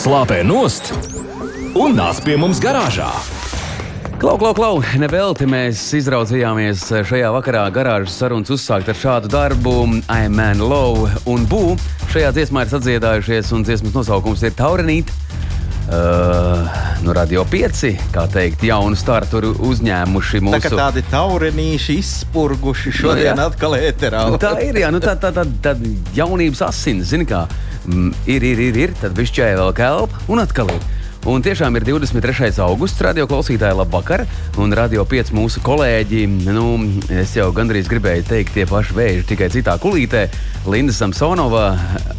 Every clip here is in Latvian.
slāpē nost un nāc pie mums garāžā. Klau, klau, klau! Nevelti mēs izraudzījāmies šajā vakarā garāžas sarunas uzsākt ar šādu darbu. I'm Man Low un Bū. Šajā dziesmā ir sadziedājušies, un dziesmas nosaukums ir Taurenīt. Uh, nu, Radio 5, kā teikt, jaunu startu uzņēmuši Tā mūsu. kā tādi taurenīši izspurguši šodien Nu, jā. atkal ēterā. Nu, tā ir, jā, nu, tā, tā, tā, tā jaunības asins, zini kā. Mm, ir, ir, ir, ir, tad višķai vēl kelpa un atkal ir. Un tiešām ir 23. augusts, radio klausītāji, labvakar. Un radio 5 mūsu kolēģi, nu, es jau gandrīz gribēju teikt, tie paši vēži, tikai citā kulītē. Linda Samsonova,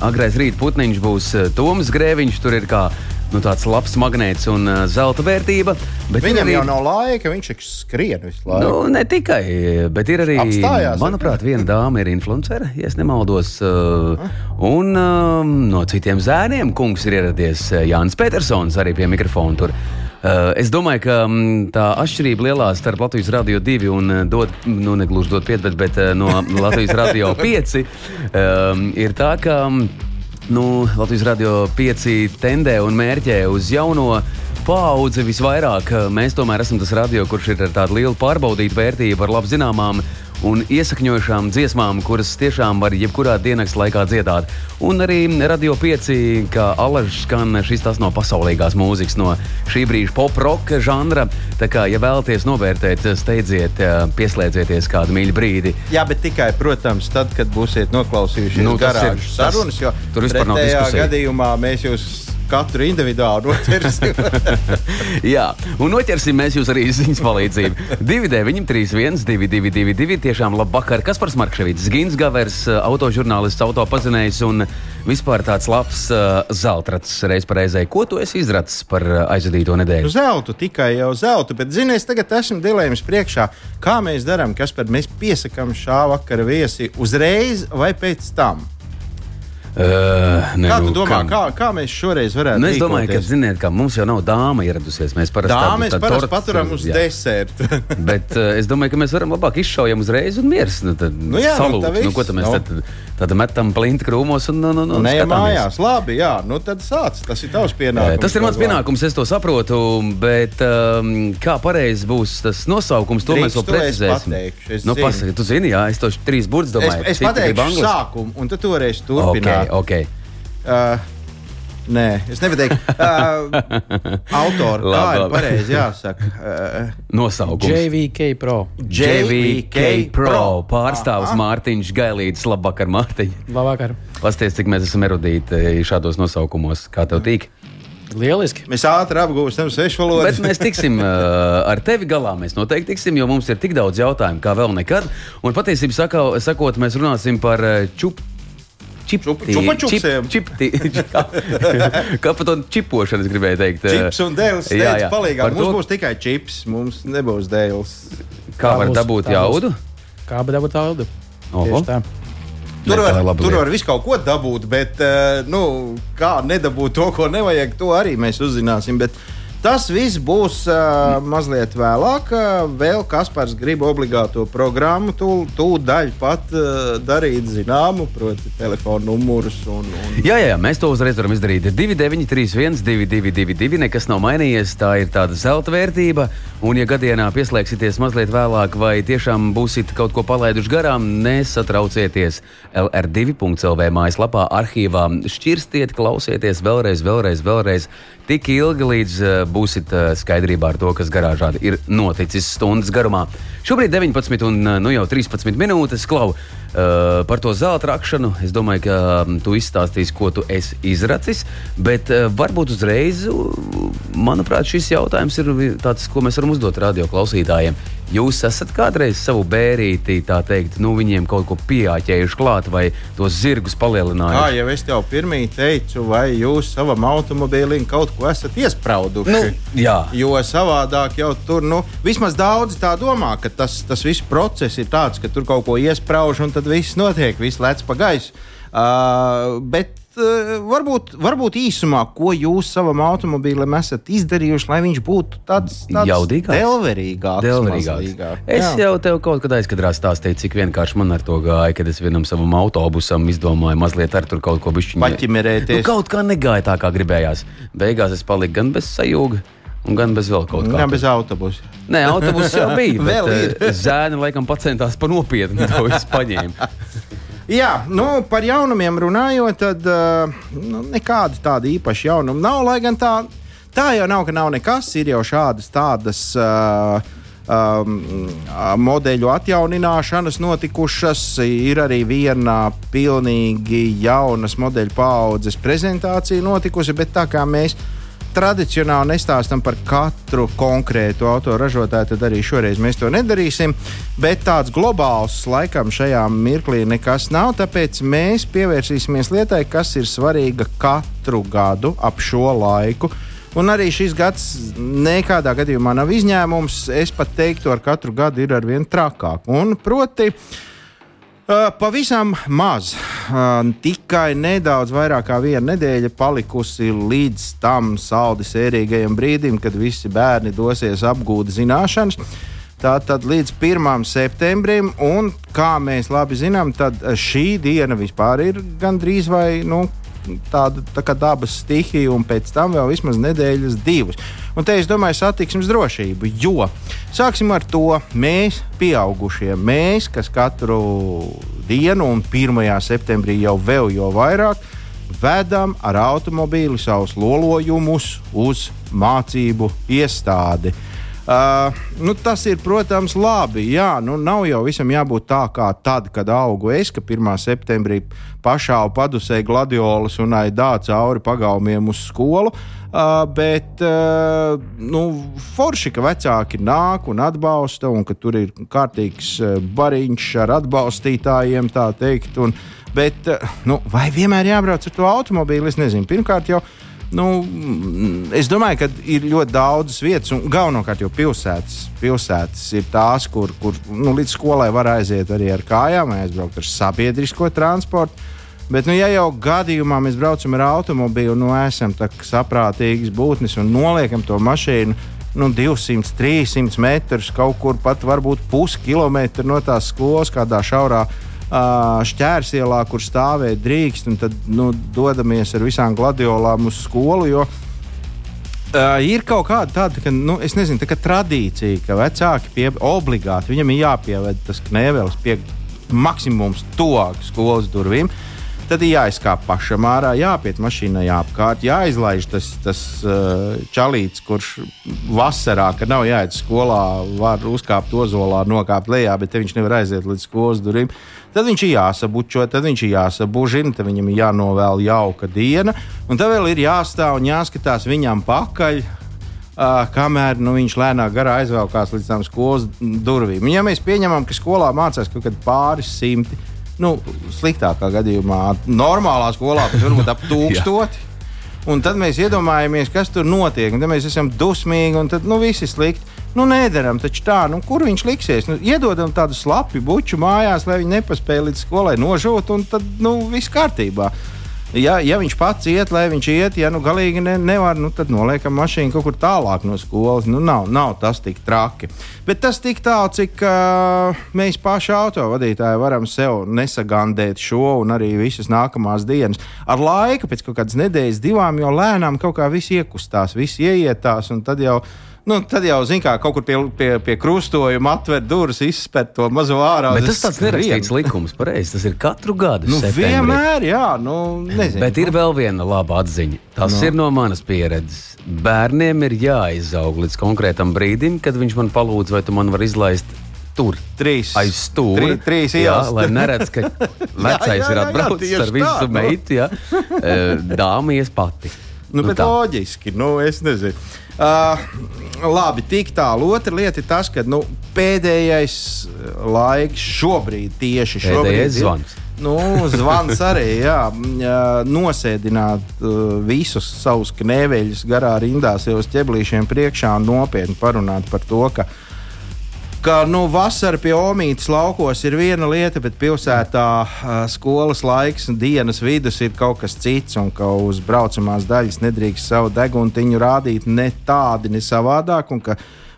agrais rīt putniņš būs eh, Toms Grēviņš, tur ir kā nu, tāds labs magnēts un uh, zelta vērtība. Viņam ir jau nav laika, viņš taču skrien visu laiku. Nu, ne tikai, bet ir arī. Apstājās, manuprāt, viena dāma ir influencere, ja es nemaldos. Uh, un uh, no citiem zēniem kungs ir ieradies Jānis Petersons arī pie mikrofona. Tur. Uh, es domāju, ka mm, tā atšķirība lielā starp Latvijas Rādio 2 un dod, nu, negluži dot 5, bet, bet no Latvijas Rādio 5 um, ir tā, ka. mm, Nu, Latvijas Rādio 5 tendē un mērķē uz jauno paudzi visvairāk. Mēs tomēr esam tas radio, kurš ir ar tādu lielu pārbaudītu vērtību, ar labi zināmām un iesakņojušām dziesmām, kuras tiešām var jebkurā dienas laikā dziedāt. Un arī Radio 5, kā alažs skan šis tas no pasaulīgās mūzikas, no šī brīža pop-rock žanra. Tā kā, ja vēlaties novērtēt, steidziet, pieslēdzieties kādu mīļu brīdi. Jā, bet tikai, protams, tad, kad būsiet noklausījušies Nu, garāžas sarunas, jo tur vispār nav diskusija. gadījumā mēs jūs katru individuāli noķersim. Jā, un noķersim mēs jūs arī ziņas palīdzību. 291, 31, 222, tiešām labi vakar. Kaspars Markevits, Gins Gavers, autožurnālists, autopazinējs un vispār tāds labs uh, zeltrats reiz par reizē. Ko tu esi izracis par uh, aizvadīto Nu, nedēļu? zeltu, tikai jau zeltu, bet zini, es tagad esmu dilemmas priekšā. Kā mēs darām, kas par mēs piesakām šā vakara viesi uzreiz vai pēc tam? Uh, ne, Kā nu, domā, kā, kā mēs šoreiz varētu Nu, es domāju, ka, rīkoties? ziniet, ka mums jau nav dāma ieradusies. Mēs parasti tādu- tādu parasti tortu- paturam uz jā. desertu. Bet uh, es domāju, ka mēs varam labāk izšaujam uzreiz un miers. Nu, tad, Nu jā, nu, salūt. tā nu, ko tad mēs nu. tad, tad metam plinti krūmos un, un, un, un Nē, skatāmies? mājās, labi, jā, nu tad sāc. Tas ir tavs pienākums. Tas ir mans pienākums, es to saprotu, bet um, kā pareizi būs tas nosaukums, to mēs vēl es precizēsim. pateikšu, es nu, pasaki, tu zini, jā, es to trīs burts Es, domāju. es pateikšu sākumu, un tad tu varēsi turpināt. ok. Uh, nē, es nepateikšu. Uh, Autori, kā ir pareizi jāsaka? Uh, Nosaukums. JVK Pro. JVK Pro pārstāvs Aha. Mārtiņš Gailīts. Labvakar, Mārtiņ. Labvakar. Pasties, cik mēs esam erudīti šādos nosaukumos. Kā tev tīk? Lieliski. mēs ātri apgūstam svešu valodu. Bet mēs tiksim uh, ar tevi galā. Mēs noteikti tiksim, jo mums ir tik daudz jautājumu, kā vēl nekad. Un patiesībā sakot, mēs runāsim par uh, čup. Čup- čupačupsiem. Čip, čipti, kā, kā par to čipošanu es gribēju teikt. uh, Čips un dēls Jā, jā. palīgā. Par Mums to- būs tikai čips, mums nebūs dēls. Kā Tā var dabūt jaudu? Kā bet dabūt tādu? Oho. Tur var, tur var visu kaut ko dabūt, bet uh, nu, kā nedabūt to, ko nevajag, to arī mēs uzzināsim. Bet tas viss būs uh, mazliet vēlāk. Uh, vēl Kaspars grib obligāto programmu, tūdaļ pat uh, darīt zināmu, proti, telefonu numurus. Un, un... Jā, jā, mēs to uzreiz varam izdarīt. 2931, 222, nekas nav mainījies. Tā ir tāda zelta vērtība. Un, ja gadienā pieslēgsieties mazliet vēlāk, vai tiešām būsiet kaut ko palaiduši garām, nesatraucieties. LR2.CLV mājaslapā, arhīvā šķirstiet, klausieties vēlreiz, vēlreiz, vēlreiz. Tik ilgi, līdz uh, būsiet uh, skaidrībā ar to, kas garāžā ir noticis stundas garumā. Šobrīd 19 un uh, nu jau 13 minūtes klau. Uh, par to zelta rakšanu es domāju, ka um, tu izstāstīsi, ko tu esi izracis. Bet uh, varbūt uzreiz, manuprāt, šis jautājums ir tāds, ko mēs varam uzdot radio klausītājiem. Jūs esat kādreiz savu bērīti, tā teikt, nu, viņiem kaut ko pieāķējuši klāt vai tos zirgus palielinājuši? jau es tev pirmie teicu, vai jūs savam automobīlim kaut ko esat iesprauduši? Nu, jā. Jo savādāk jau tur, nu, vismaz daudzi tā domā, ka tas, tas viss process ir tāds, ka tur kaut ko iesprāž un tad viss notiek, viss lec pa gaisu. Uh, bet uh, varbūt, varbūt īsumā, ko jūs savam automobīlim esat izdarījuši, lai viņš būtu tāds, Jaudīgāks? delverīgāks. Delverīgāks. Es Jā. jau tev kaut kad aizkadrā stāstīju, cik vienkārši man ar to gāja, kad es vienam savam autobusam izdomāju mazliet ar tur kaut ko bišķiņu. Paķimerēties. Nu, kaut kā negāja tā, kā gribējās. Beigās es paliku gan bez sajūga. Un gan bez vēl kaut kā. Jā, bez autobusa. Nē, autobuss jau bija. Vēl bet, ir. eh, Zēni laikam pacentās pa nopietnu to visu paņēma. Jā, nu, par jaunumiem runājot, tad uh, nu, nekāda tāda īpaša jaunuma nav. Lai gan tā, tā jau nav, ka nav nekas, ir jau šādas tādas. Uh, Um, modeļu atjaunināšanas notikušas. Ir arī viena pilnīgi jaunas modeļu paudzes prezentācija notikusi, bet tā kā mēs tradicionāli nestāstam par katru konkrētu autoražotāju, tad arī šoreiz mēs to nedarīsim. Bet tāds globāls laikam šajā mirklī nekas nav, tāpēc mēs pievērsīsimies lietai, kas ir svarīga katru gadu ap šo laiku. Un arī šis gads nekādā gadījumā nav izņēmums. Es pat teiktu, ar katru gadu ir ar vien trakāk. Un proti, Uh, pavisam maz, uh, tikai nedaudz vairāk kā viena nedēļa palikusi līdz tam saldi sērīgajam brīdim, kad visi bērni dosies apgūt zināšanas. Tātad līdz 1. septembrim, un kā mēs labi zinām, šī diena vispār ir gandrīz vai nu, tāda tā kā dabas stihija, un pēc tam vēl vismaz nedēļas divas. Un te es domāju, satiksmes drošību, jo sāksim ar to mēs, pieaugušie, mēs, kas katru dienu, un 1. septembrī jau vēl jau vairāk, vedam ar automobīli savus lolojumus uz mācību iestādi. Uh, nu, tas ir, protams, labi. Jā, nu, nav jau visam jābūt tā kā tad, kad augu es, ka 1. septembrī pašā padusē gladiolas un aidā cauri pagalmiem uz skolu. Uh, bet uh, nu, forši, ka vecāki nāk un atbalsta, un ka tur ir kārtīgs uh, bariņš ar atbalstītājiem, tā teikt. Un, bet, uh, nu, vai vienmēr jābrauc ar to automobīli? Es nezinu. Pirmkārt, jau Nu, es domāju, ka ir ļoti daudzas vietas, un galvenokārt jau pilsētas, pilsētas ir tās, kur, kur nu, līdz skolai var aiziet arī ar kājām, aizbraukt ar sabiedrisko transportu. Bet, nu, ja jau gadījumā mēs braucam ar automobīlu, nu, esam saprātīgas būtnes un noliekam to mašīnu nu, 200, 300 metrus, kaut kur pat varbūt puskilometru no tās skolas, kādā šaurā šķērsielā, kur stāvēt drīkst, un tad nu, dodamies ar visām gladiolām uz skolu. Jo, Uh, ir kaut kāda tāda, ka, nu, nezinu, tā kā tradīcija, ka vecāki pie, obligāti viņam ir jāpieved tas knēvelis pie maksimums tuvāk skolas durvīm. Tad ir jāizkāp pašam ārā, jāpiet mašīnai apkārt, jāizlaiž tas, tas uh, čalīts, kurš vasarā, kad nav jāiet skolā, var uzkāpt ozolā, nokāpt lejā, bet viņš nevar aiziet līdz skolas durvīm. Tad viņš ir jāsabučo, tad viņš ir jāsabužina, tad viņam ir jānovēl jauka diena, un tad vēl ir jāstāv un jāskatās viņam pakaļ. Uh, kamēr nu, viņš lēnāk garā aizvelkās līdz tam skolas durvīm. Un, ja mēs pieņemam, ka skolā mācās kaut kādi pāris simti, nu, sliktākā gadījumā, normālā skolā tas varbūt ap tūkstoti. Un tad mēs iedomājamies, kas tur notiek. Tad mēs esam dusmīgi, un tad nu, viss ir slikti. Nu, nedaram taču tā, nu, kur viņš liksies. Nu, iedodam tādu slapu buču mājās, lai viņi nepaspēja līdz skolai nožūt, un tad nu, viss kārtībā. Ja, ja viņš pats iet, lai viņš iet, ja nu galīgi ne, nevar, nu, tad noliekam mašīnu kaut kur tālāk no skolas. Nu, nav, nav tas tik traki. Bet tas tik tālu, cik uh, mēs paši autovadītāji varam sev nesagandēt šo un arī visas nākamās dienas. Ar laiku, pēc kaut kādas nedēļas, divām, jau lēnām kaut kā viss iekustās, viss ieietās, un tad jau. Nu, tad jau, zināmā mērā, kaut kur pie, pie, pie krustojuma atver durvis, izspērt to mazo ārā. Bet tas tāds nerakstīts likums, pareizi. Tas ir katru gadu. Nu, septembrī. vienmēr, jā, nu, nezinu. Bet ir vēl viena laba atziņa. Tas no. ir no manas pieredzes. Bērniem ir jāizaug līdz konkrētam brīdim, kad viņš man palūdz, vai tu man vari izlaist tur. Trīs. Aiz stūra. Trī- trīs jā, ielas. lai neredz, ka vecais jā, jā, ir jā, atbraucis tieši ar visu nu. meitu. Jā. Dāma ies pati. Nu, bet tā. loģiski, nu, es nezinu. Uh, labi, tik tālu. Otra lieta ir tas, ka nu, pēdējais uh, laiks šobrīd, tieši šobrīd, Pēdējais ir- zvans. Nu, zvans arī, jā, m, jā, nosēdināt uh, visus savus knēveļus garā rindā sev uz ķeblīšiem priekšā un nopietni parunāt par to, ka ka nu, vasara pie Omītas laukos ir viena lieta, bet pilsētā skolas laiks un dienas vidus ir kaut kas cits, un ka uz braucamās daļas nedrīkst savu deguntiņu rādīt ne tādi, ne savādāk.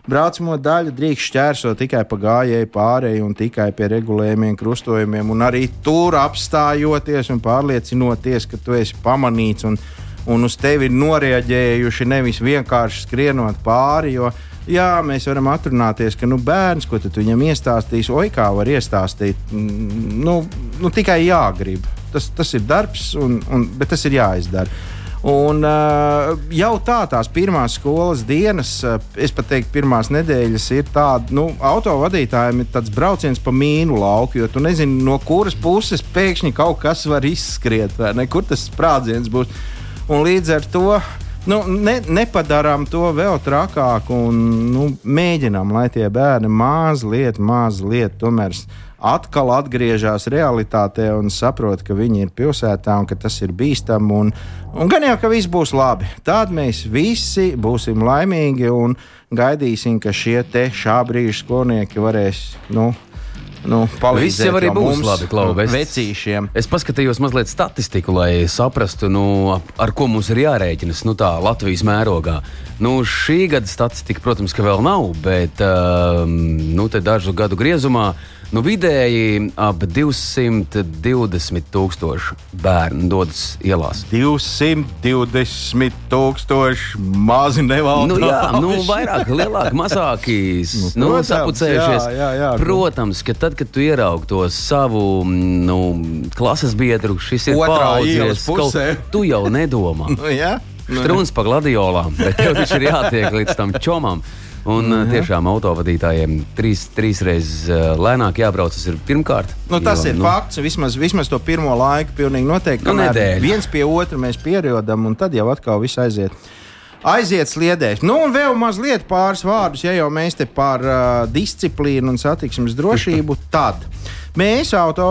Braucamo daļu drīkst šķērsot tikai pa gājēju pārēju un tikai pie regulējumiem, krustojumiem, un arī tur apstājoties un pārliecinoties, ka tu esi pamanīts un, un uz tevi ir noreaģējuši, nevis vienkārši skrienot pāri. Jo, Jā, mēs varam atrunāties, ka nu, bērns, ko viņam iestāstīsi, oi kā var iestāstīt, mm, nu, nu, tikai jāgrib. Tas, tas ir darbs, un, un, bet tas ir jāizdara. Un, uh, jau tā, tās pirmās skolas dienas, uh, es pat teiktu, pirmās nedēļas ir tāda, nu, autovadītājiem ir tāds brauciens pa mīnu lauku, jo tu nezini, no kuras puses pēkšņi kaut kas var izskriet, vai ne, kur tas sprādziens būs. Un līdz ar to nu, ne, nepadarām to vēl trakāku un nu, mēģinām, lai tie bērni mazliet, mazliet tomēr atkal atgriežas realitātē un saprot, ka viņi ir pilsētā un ka tas ir bīstami. Un, un gan jau, ka viss būs labi. Tad mēs visi būsim laimīgi un gaidīsim, ka šie te šā brīža skolnieki varēs. Nu, nu, Viss jau arī būs labi, Klau. Es, vecīšiem. es paskatījos mazliet statistiku, lai saprastu, nu, ar ko mums ir jārēķinas nu, tā, Latvijas mērogā. Nu, šī gada statistika, protams, ka vēl nav, bet uh, nu, dažu gadu griezumā nu, vidēji ap 220 tūkstoši bērnu dodas ielās. 220 tūkstoši mazi nevaldoši. Nu, jā, nu, vairāk, lielāk, mazākīs. Nu, Nu, protams, sapucējušies. jā, jā, jā. Protams, ka tad, kad tu ieraugi to savu nu, klases biedru, šis ir ielas kaut- pusē. Tu jau nedomā. Nu, jā? Nu, Strūns pa gladiolām, bet tev taču ir jātiek līdz tam čomam. Un uh, tiešām autovadītājiem trīs, trīs reizes uh, lēnāk jābrauc. Tas ir pirmkārt. Nu, tas jo, ir nu, fakts. Vismaz, vismaz to pirmo laiku pilnīgi noteikti. Nu, viens pie otra mēs pierodam, un tad jau atkal viss aiziet. Aiziet sliedēs. Nu, un vēl mazliet pāris vārdus, ja jau mēs te par uh, disciplīnu un satiksmes drošību, tad mēs, auto,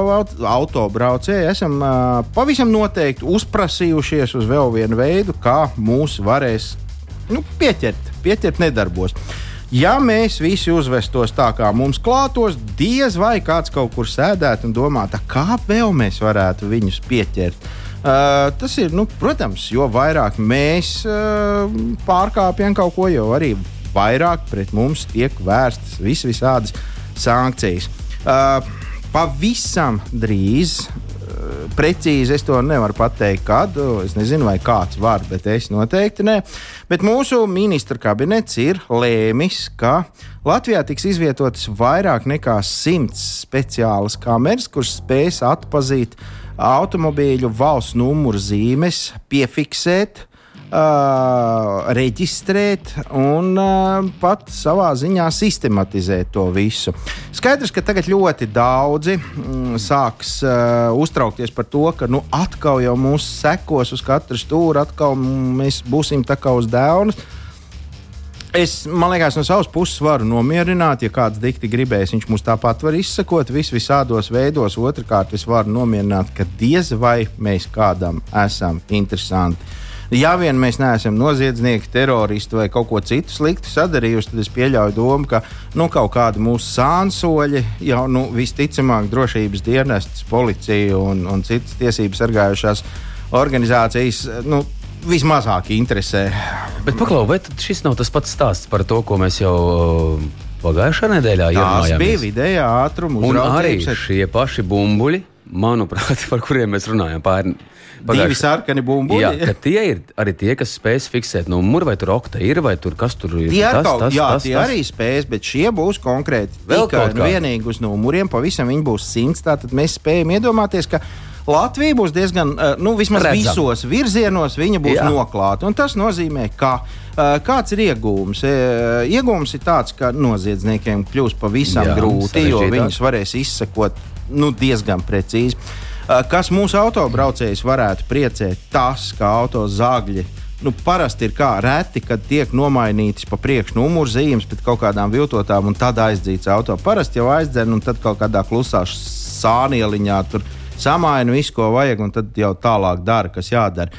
autobraucēji, esam uh, pavisam noteikti uzprasījušies uz vēl vienu veidu, kā mūs varēs nu, pieķert, pieķert nedarbos. Ja mēs visi uzvestos tā, kā mums klātos, diez vai kāds kaut kur sēdētu un domātu, kā vēl mēs varētu viņus pieķert. Uh, tas ir, nu, protams, jo vairāk mēs uh, pārkāpjam kaut ko, jo arī vairāk pret mums tiek vērstas vis visādas sankcijas. Uh, pavisam drīz precīzi es to nevaru pateikt, kad. Es nezinu, vai kāds var, bet es noteikti ne. Bet mūsu ministra kabinets ir lēmis, ka Latvijā tiks izvietotas vairāk nekā simts speciālas kameras, kuras spēs atpazīt automobīļu valsts numuru zīmes, piefiksēt. Uh, reģistrēt un uh, pat savā ziņā sistematizēt to visu. Skaidrs, ka tagad ļoti daudzi mm, sāks uh, uztraukties par to, ka nu, atkal jau mūs sekos uz katru stūri, atkal mēs būsim tā kā uz dēlnes. Es, man liekas, no savas puses varu nomierināt, ja kāds dikti gribēs, viņš mums tāpat var izsakot vis visādos veidos. Otrakārt, es varu nomierināt, ka diez vai mēs kādam esam interesanti. Ja vien mēs neesam noziedznieki, teroristi vai kaut ko citu sliktu sadarījuši, tad es pieļauju domu, ka nu, kaut kādi mūsu sānsoļi jau nu, visticamāk drošības dienestas, policija un, un citas tiesības sargājušās organizācijas. Nu, Vismazāk interesē. Bet paklau, vai šis nav tas pats stāsts par to, ko mēs jau uh, pagājušā nedēļā ierunājām? bija vidējā ātruma Un arī uzraudzības. šie paši bumbuļi, manuprāt, par kuriem mēs runājam, pār, Divi sarkani bumbuļi. Jā, tie ir arī tie, kas spēs fiksēt numuru, vai tur okta ir, vai tur kas tur ir. Tie, tas, kaut, tas, jā, tas, tie tas. arī spēs, bet šie būs konkrēti Vēl tikai un vienīgi uz numuriem. Pavisam viņi būs simts. Tātad mēs spējam iedomāties, ka Latvija būs diezgan, eh, nu, vismaz Redzama. visos virzienos, viņa būs Jā. noklāta. Un tas nozīmē, ka eh, kāds ir iegūms? Eh, Iegūms ir tāds, ka noziedzniekiem kļūs pavisam Jā, grūti, jo sarežģītāk. viņus varēs izsekot nu, diezgan precīzi. Eh, Kas mūsu autobraucējus varētu priecēt, tas, ka auto zāģi nu, parasti ir kā reti, kad tiek nomainītas pa priekšu numuru zīmes pret kaut kādām viltotām, un tad aizdzīts auto. Parasti jau aizdzen, un tad kaut kādā klusā sānieliņā tur samaina visu, ko vajag, un tad jau tālāk dara, kas jādara.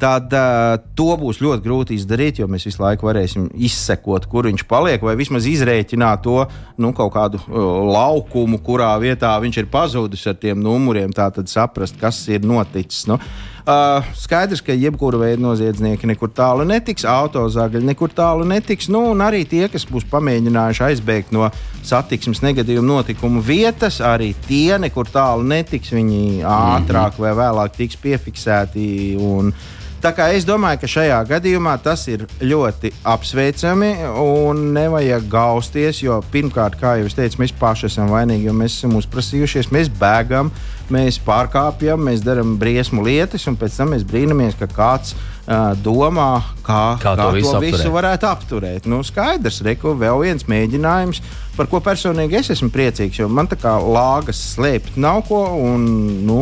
Tad uh, to būs ļoti grūti izdarīt, jo mēs visu laiku varēsim izsekot, kur viņš paliek, vai vismaz izrēķināt to nu, kaut kādu uh, laukumu, kurā vietā viņš ir pazudis ar tiem numuriem, tā tad saprast, kas ir noticis. Nu, Uh, skaidrs, ka jebkura veida noziedznieki nekur tālu netiks, autozāģi nekur tālu netiks. Nu, un arī tie, kas būs pamēģinājuši aizbēgt no satiksmes negadījuma notikumu vietas, arī tie nekur tālu netiks. Viņi ātrāk vai vēlāk tiks piefiksēti. Un, Tā kā es domāju, ka šajā gadījumā tas ir ļoti apsveicami un nevajag gausties, jo pirmkārt, kā jau es teicu, mēs paši esam vainīgi, jo mēs esam uzprasījušies, mēs bēgam, mēs pārkāpjam, mēs darām briesmu lietas, un pēc tam mēs brīnamies, ka kāds uh, domā, kā, Kā to kā visu to visu apturēt. varētu apturēt. Nu, skaidrs, reko vēl viens mēģinājums, par ko personīgi es esmu priecīgs, jo man tā kā lāgas slēpt nav ko. Un, nu,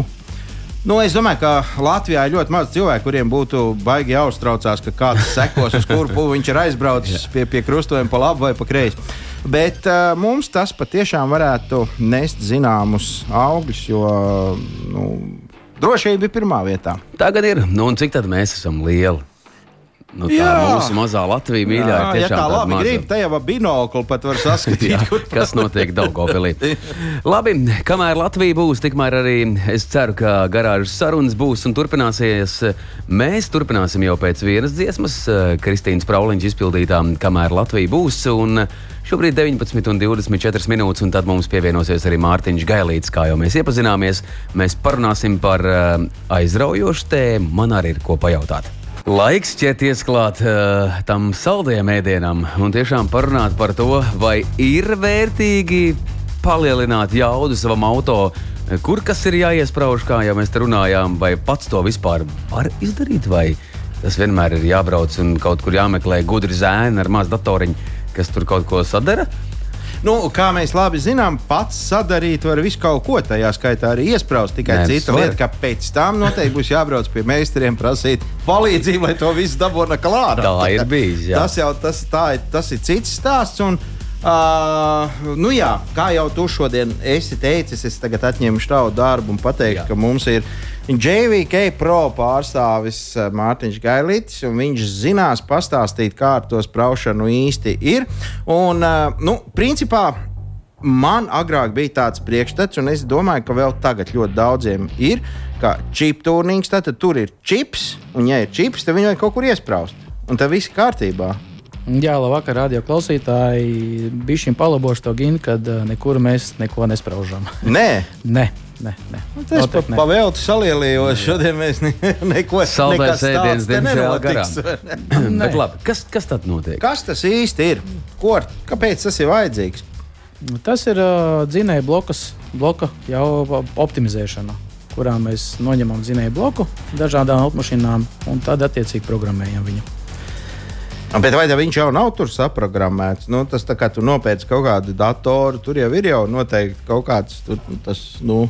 Nu, es domāju, ka Latvijā ir ļoti maz cilvēku, kuriem būtu baigi jāuztraucās, ka kāds sekos, uz kuru viņš ir aizbraucis pie, pie krustojuma pa labi vai pa kreisi. Bet uh, mums tas patiešām varētu nest zināmus augļus, jo nu, drošība ir pirmā vietā. Tagad ir. Nu, un cik tad mēs esam lieli? Nu, tā Jā. mūsu mazā Latvija mīļā ir ja tā labi maza. grib, te jau ar binoklu pat var saskatīt. Jā, kas notiek Daugopilī. Labi, kamēr Latvija būs, tikmēr arī es ceru, ka garāžas sarunas būs un turpināsies. Mēs turpināsim jau pēc vienas dziesmas, Kristīnas Prauliņš izpildītā, kamēr Latvija būs. Un šobrīd 19,24 minūtes, un tad mums pievienosies arī Mārtiņš Gailīts, kā jau mēs iepazināmies. Mēs parunāsim par uh, aizraujošu tēmu. Man arī ir ko pajautāt. Laiks ķerties klāt uh, tam saldajam ēdienam un tiešām parunāt par to, vai ir vērtīgi palielināt jaudu savam auto, kur kas ir jāiesprāž, kā jau mēs te runājām, vai pats to vispār var izdarīt, vai tas vienmēr ir jābrauc un kaut kur jāmeklē gudri zēni ar mazu datoriņu, kas tur kaut ko sadara. Nu, kā mēs labi zinām, pats sadarīt var visu kaut ko, tajā skaitā arī iesprāst. Tikai Nē, cita lieta, ka pēc tam noteikti būs jābrauc pie meistariem, prasīt palīdzību, lai to visu dabūtu klārā. Tā ir bijis, jā. Tas jau tas, tā, ir, tas ir cits stāsts. Un, Uh, nu jā, kā jau tu šodien esi teicis, es tagad atņemšu tavu darbu un pateikšu, Jā. ka mums ir JVK Pro pārstāvis uh, Mārtiņš Gailītis, viņš zinās pastāstīt, kā ar to spraušanu īsti ir. Un, uh, nu, principā, man agrāk bija tāds priekšstats, un es domāju, ka vēl tagad ļoti daudziem ir, ka čip turnīgs, tad tur ir čips, un ja ir čips, tad viņu vajag kaut kur iesprāst. Un tad viss kārtībā. Jā, labvakar, radio klausītāji. Bija šim palabošu to ginu, kad uh, nekur mēs neko nespraužam. Nē, Nē, nē, nē. Pa, Noteikti nē. pa velti salielījos. Šodien mēs ne, neko ēdiens, te diemžēl, nenotiks. Bet labi, kas, kas tad notiek? Kas tas īsti ir? Ko, kāpēc tas ir vajadzīgs? Tas ir uh, dzinēja blokas, bloka jau optimizēšana, kurā mēs noņemam dzinēju bloku dažādām automašīnām un tad attiecīgi programmējam viņu. Bet vai viņš jau nav tur saprogrammēts? Nu, tas tā kā tu nopērci kaut kādu datoru, tur jau ir jau noteikti kaut kāds tur, tas, nu,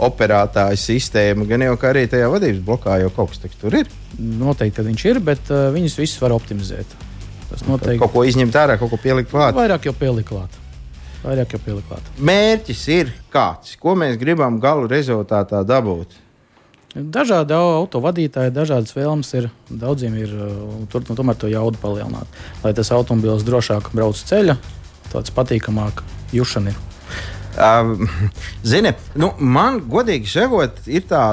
operētāja sistēma. Gan jau kā arī tajā vadības blokā jau kaut kas tāds tur ir. Noteikti, viņš ir, bet uh, viņus visus var optimizēt. Tas noteikti Kaut ko izņemt ārā, kaut ko pielikt klāt. vairāk jau pielikt klāt. Vairāk jau pielikt klāt. Mērķis ir kāds, ko mēs gribam galu rezultātā dabūt. Dažādi auto vadītāji, dažādas vēlmes ir. Daudziem ir uh, tur, nu, tomēr to jaudu palielināt. Lai tas automobilis drošāk brauc ceļa, tāds patīkamāk jušana ir. Um, Zini, nu, man godīgi sakot, ir tā,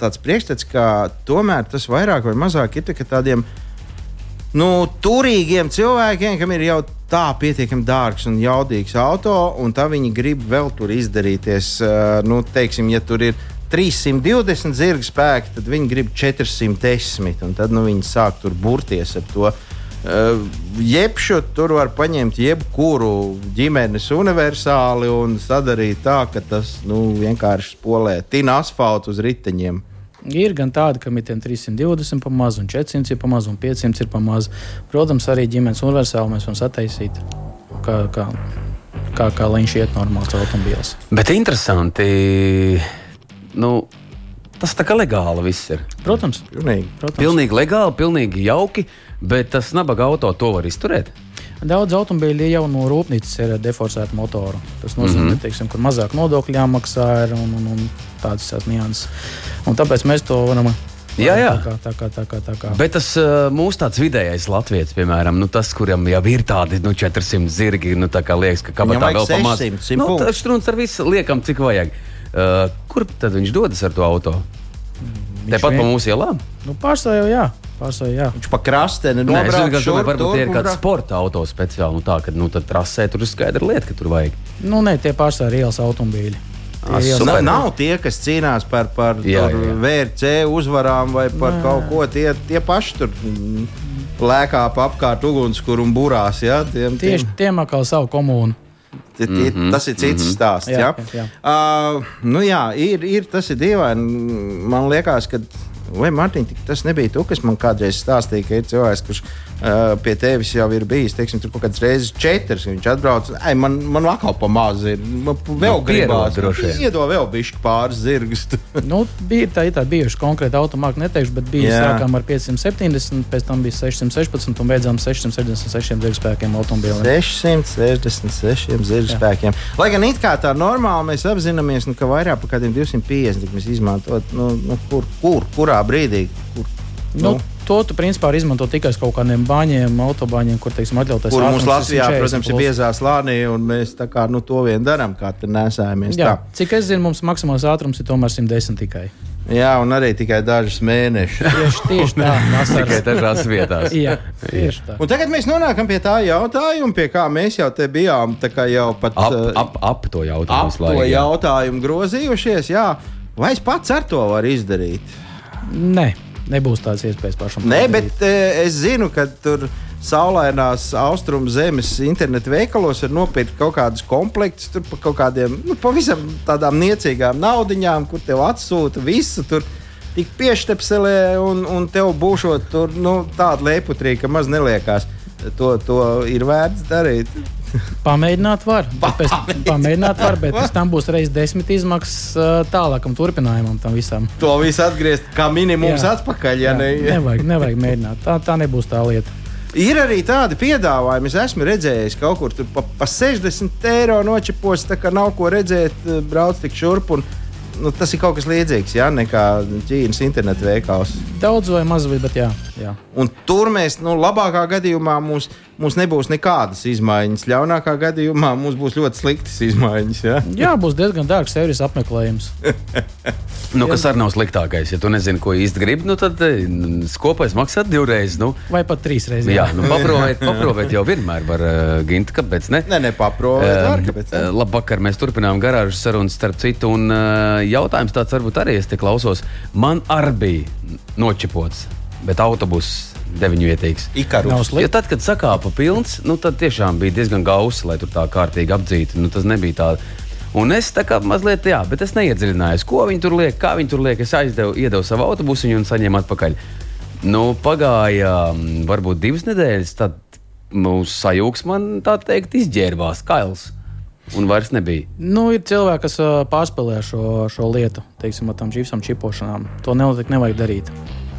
tāds priekšstats, ka tomēr tas vairāk vai mazāk ir tikai tādiem nu, turīgiem cilvēkiem, kam ir jau tā pietiekami dārgs un jaudīgs auto, un tā viņi grib vēl tur izdarīties. Uh, nu, teiksim, ja tur ir 320 zirga spēki, tad viņi grib 410, un tad nu, viņi sāk tur burties ar to. Uh, jebšu tur var paņemt jebkuru ģimenes universāli un sadarīt tā, ka tas nu, vienkārši spolē tina asfaltu uz riteņiem. Ir gan tādi, kam ir tiem 320 pa maz, un 400 ir pa maz, un 500 ir pa maz. Protams, arī ģimenes universāli mēs varam sataisīt, kā, kā, kā, kā lai viņš iet normāls automobilis. Bet interesanti, nu, tas tā kā legāli viss ir. Protams, Pilnīgi. protams. Pilnīgi legāli, pilnīgi jauki, bet tas nabaga auto to var izturēt. Daudz automobīļu jau no rūpnīcas ir deforsēta motora. Tas nozīmē, mm -hmm. teiksim, ka mazāk nodokļu jāmaksā ir un, un, un tādas tās nianses. Un tāpēc mēs to varam Jā, jā. Tā kā, tā kā, tā kā, tā kā. Bet tas uh, mūsu tāds vidējais latviečs, piemēram, nu, tas, kuram jau ir tādi nu, 400 zirgi, nu, tā kā liekas, ka kabatā vēl pamazs. 600, 100 Nu, punktu. tas strūns ar visu liekam, cik vajag. Uh, kur tad viņš dodas ar to auto? Tepat vien- pa mūsu ielām? Nu, pārsvarā jau jā. Pārsvarā jā. Viņš pa krasteni Nē, es nobrauc domāju, varbūt tie ir kādi sporta auto speciāli. Nu, tā, ka nu, tad trasē tur ir skaidra lieta, ka tur vajag. Nu, nē, tie pārsvarā ir ielas automobīļi. Ah, Tie ielas super. Na, nav tie, kas cīnās par, par Jā, tur jā, jā. VRC uzvarām vai par Nē. kaut ko. Tie, tie paši tur lēkā pa apkārt ugunskura un burās. Ja? Tiem, Tieši tiem atkal savu komūnu. Mm -hmm. Tas ir cits mm -hmm. stāsts. Jā, Jā, jā. Uh, nu jā ir, ir, tas ir dīvaini. Man liekas, ka. Vai Mārtiņ, tik tas nebija tu, kas man kādreiz stāstīja, ka ir cilvēks, kurš uh, pie tevis jau ir bijis, teiksim, tur kaut kādas reizes četras, ka viņš atbrauc, ai, man, man atkal pa maz ir, man p- vēl Nu, gribās, droši vien. iedod vēl bišķi pāris zirgus. Nu, bija tā, tā bijuši konkrēti automāti, neteikšu, bet bija Jā. sākām ar 570, pēc tam bija 616 un beidzām 666 degspēkiem automobīliem. 666 zirga spēkiem. Lai gan it kā tā normāli mēs apzināmies, nu, ka vairāk par kādiem 250 tik mēs izmantot, nu, nu, kur, kur, kurā brīdī. Kur, Nu, to tu principā vari izmantot tikai uz kaut kādiem baņiem, autobaņiem, kur teiksim, atļauties. Kur mums Latvijā, 140 protams, ir biezā slānī, un mēs tā kā nu, to vien darām, kā tur nesājamies. Jā, Tā. cik es zinu, mums maksimālais ātrums ir tomēr 110 tikai. Jā, un arī tikai dažus mēnešus. Tieši, tieši tā, Tikai vasaras. dažās vietās. Jā, tieši tā. Un tagad mēs nonākam pie tā jautājuma, pie kā mēs jau te bijām tā kā jau pat Ap, uh, ap, ap to jautājumu. ap to jautājumu grozījušies. Jā. Vai es pats ar to varu izdarīt? Nē, nebūs tādas iespējas pašam. Nē, padarīt. bet e, es zinu, ka tur saulainās austrumu zemes internetu veikalos var nopirkt kaut kādus komplektus tur par kaut kādiem nu, pavisam tādām niecīgām naudiņām, kur tev atsūta visu. Tur, Tik pieštepselē, un, un tev būšot tur nu, tāda leputrīka, ka maz neliekās. To, to ir vērts darīt. Pamēģināt var. Pēc, pamēģināt var, bet pēc tam būs reizes desmit izmaksas tālākam turpinājumam tam visam. To visu atgriezt kā minimums Jā. atpakaļ. Ja ne, nevajag, nevajag mēģināt. Tā, tā nebūs tā lieta. Ir arī tādi piedāvājumi, es esmu redzējis kaut kur pa, pa 60 eiro nočipos, tā kā nav ko redzēt, brauc tik šurp. Un, nu, tas ir kaut kas līdzīgs, ja nekā Ķīnas internetu veikals. Daudz vai maz, bet jā. jā. Un tur mēs, nu, labākā gadījumā mums, mums nebūs nekādas izmaiņas. Ļaunākā gadījumā mums būs ļoti sliktas izmaiņas. Ja? jā būs diezgan dārgs servis apmeklējums. Nu, kas arī nav sliktākais. Ja tu nezini, ko īsti gribi, nu, tad eh, kopais maksā divreiz. Nu, Vai pat trīs reizes. jā, nu, paprovēt, paprovēt jau vienmēr var uh, gint, kāpēc ne? Nē, nepaprovēt, var, Um, kāpēc ne? uh, Labvakar, mēs turpinām garāžas sarunas starp citu. Un, uh, jautājums tāds varbūt arī es te klausos. Man arī bija nočipots, bet autobuss. Nav Jo slikti. tad, kad sakāpa pilns, nu, tad tiešām bija diezgan gausi, lai tur tā kārtīgi apdzītu. Nu, tas nebija tā. Un es tā kā mazliet, jā, bet es neiedziļinājos, ko viņi tur liek, kā viņi tur liek. Es aizdevu, iedevu savu autobusu un saņēmu atpakaļ. Nu, pagāja mm, varbūt divas nedēļas, tad mūsu sajūgs man tā teikt izģērbās kails. Un vairs nebija. Nu, ir cilvēki, kas pārspēlē šo, šo lietu, teiksim, ar tām čipsām čipošanām. To nevajag, nevajag darīt.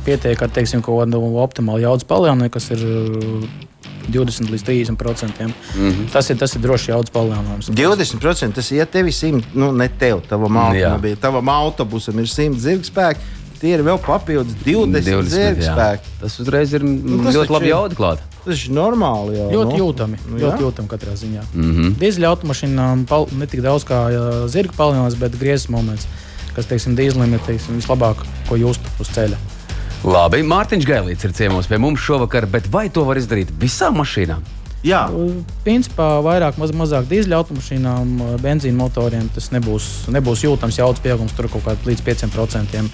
Pietiek ar teiksim, kaut kādu optimālu jaudas palielinājumu, kas ir ā, 20 līdz 30 procentiem. Mm. -hmm. tas, ir, tas ir droši jaudas palielinājums. 20% tas ir tev simt, nu ne tev, tavam Jā. automobilim, tavam autobusam ir 100 zirgspēki. Tie ir vēl papildus 20, 20 jā. zirgspēki. Tas uzreiz ir nu, tas ļoti labi ir- jauda klāt. Tas ir normāli. Jau, Ļoti nu. jūtami. Nu, ļoti jā. jūtami katrā ziņā. Mm -hmm. Dīzeļa automašīnām pal- ne tik daudz kā ā, zirga palielinājums, bet griezes moments, kas, teiksim, dīzelim ir teiksim, vislabāk, ko just uz ceļa. Labi, Mārtiņš Gailīts ir ciemos pie mums šovakar, bet vai to var izdarīt visām mašīnām? Jā, Principā vairāk, maz, mazāk dīzeļa automašīnām, benzīna motoriem tas nebūs, nebūs jūtams jaudas pieaugums tur kaut kādā līdz 5%,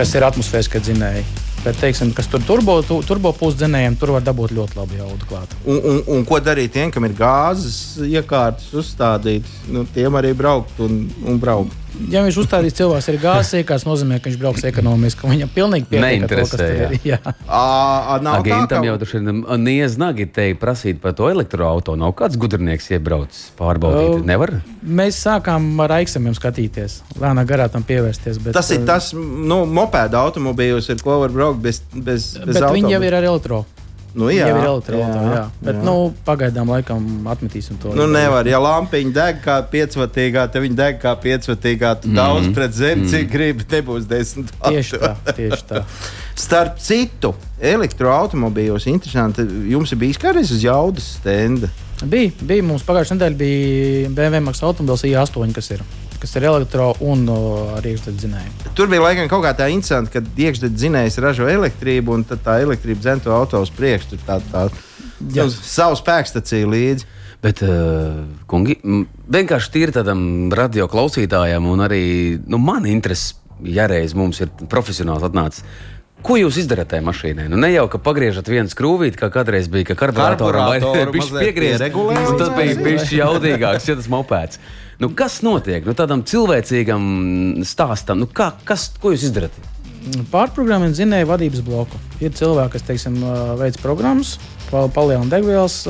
kas ir atmosfēriskie dzinēji. Bet, teiksim, kas tur turbo, tu, turbo pusdzinējiem, tur var dabūt ļoti labu jaudu klāt. un, un, un ko darīt tiem, kam ir gāzes iekārtas uzstādītas? Nu, tiem arī braukt un, un braukt. Ja viņš uzstādīs cilvēks ar gāzes iekārtas, nozīmē, ka viņš brauks ekonomiski, viņam pilnīgi pietiek kas tur Neinteresē, ir. Agentam jau tur ir niezīgi te prasīt par to elektroautorātu. Nav kāds gudrnieks iebraucis pārbaudīt. Nevar. Mēs sākām ar aiksamiem skatīties, lēnām garā tam pievērsties. Bet, Tas ir tas, nu, mopēda automobīļos, ar ko var braukt bez, bez, bez Bet viņi jau ir ar elektro. Nu, jā, jau ir elektroautorāta. Jā, jā. Bet jā. Nu, pagaidām laikam atmetīsim to. Nu, nevar, ja lampiņa deg kā piecvatīgā, tad viņa deg kā piecvatīgā. Tu mm. daudz pret zemi, cik gribi, nebūs desmit. Tieši tā, tieši tā. Starp citu, elektroautomobīļos interesanti, jums ir bijis kādreiz uz jaudas stenda. Bija, bija mums pagājušajā nedēļā bija BMW Max automobilis i8, kas ir, kas ir elektro un o, ar iekšdedzinēju. Tur bija laikam kaut kā tā interesanti, ka iekšdedzinējs ražo elektrību, un tad tā elektrība dzēn to auto uz priekšu. Tur tā, tā, Jā. uz savu spēkstaciju līdzi. Bet, uh, kungi, vienkārši tīri tādam radio klausītājam, un arī nu, man interesi, ja reiz mums ir profesionāls atnācis. Ko jūs izdarāt tajā mašīnā? Nu, ne jau ka pagriežat vienu skrūvīti, kā kādreiz bija, ka karburātoram Karburātoru bija mazliet piegriezt. Tas bija bijis jaudīgāks, ja tas mopēts. Nu, kas notiek? Nu, tādam cilvēcīgam stāstam, nu, kā, kas, ko jūs izdarāt? Pārprogrammēt zinēju vadības bloku. Ir cilvēki, kas teiksim, veids programmas, pa- palielina degvielas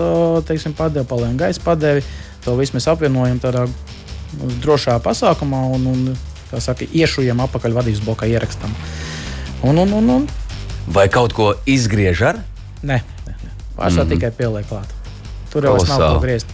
padevi, palielina gaisa padevi. To visu mēs apvienojam tādā drošā pasākumā un, un saka, iešujam apakaļ vadības blokā ierakstam. Un, un, un, un Vai kaut ko izgriež ar? Nē, nē, nē. pārsvarā mm -hmm. tikai pieliek klāt. Tur jau vairs nav ko griezt.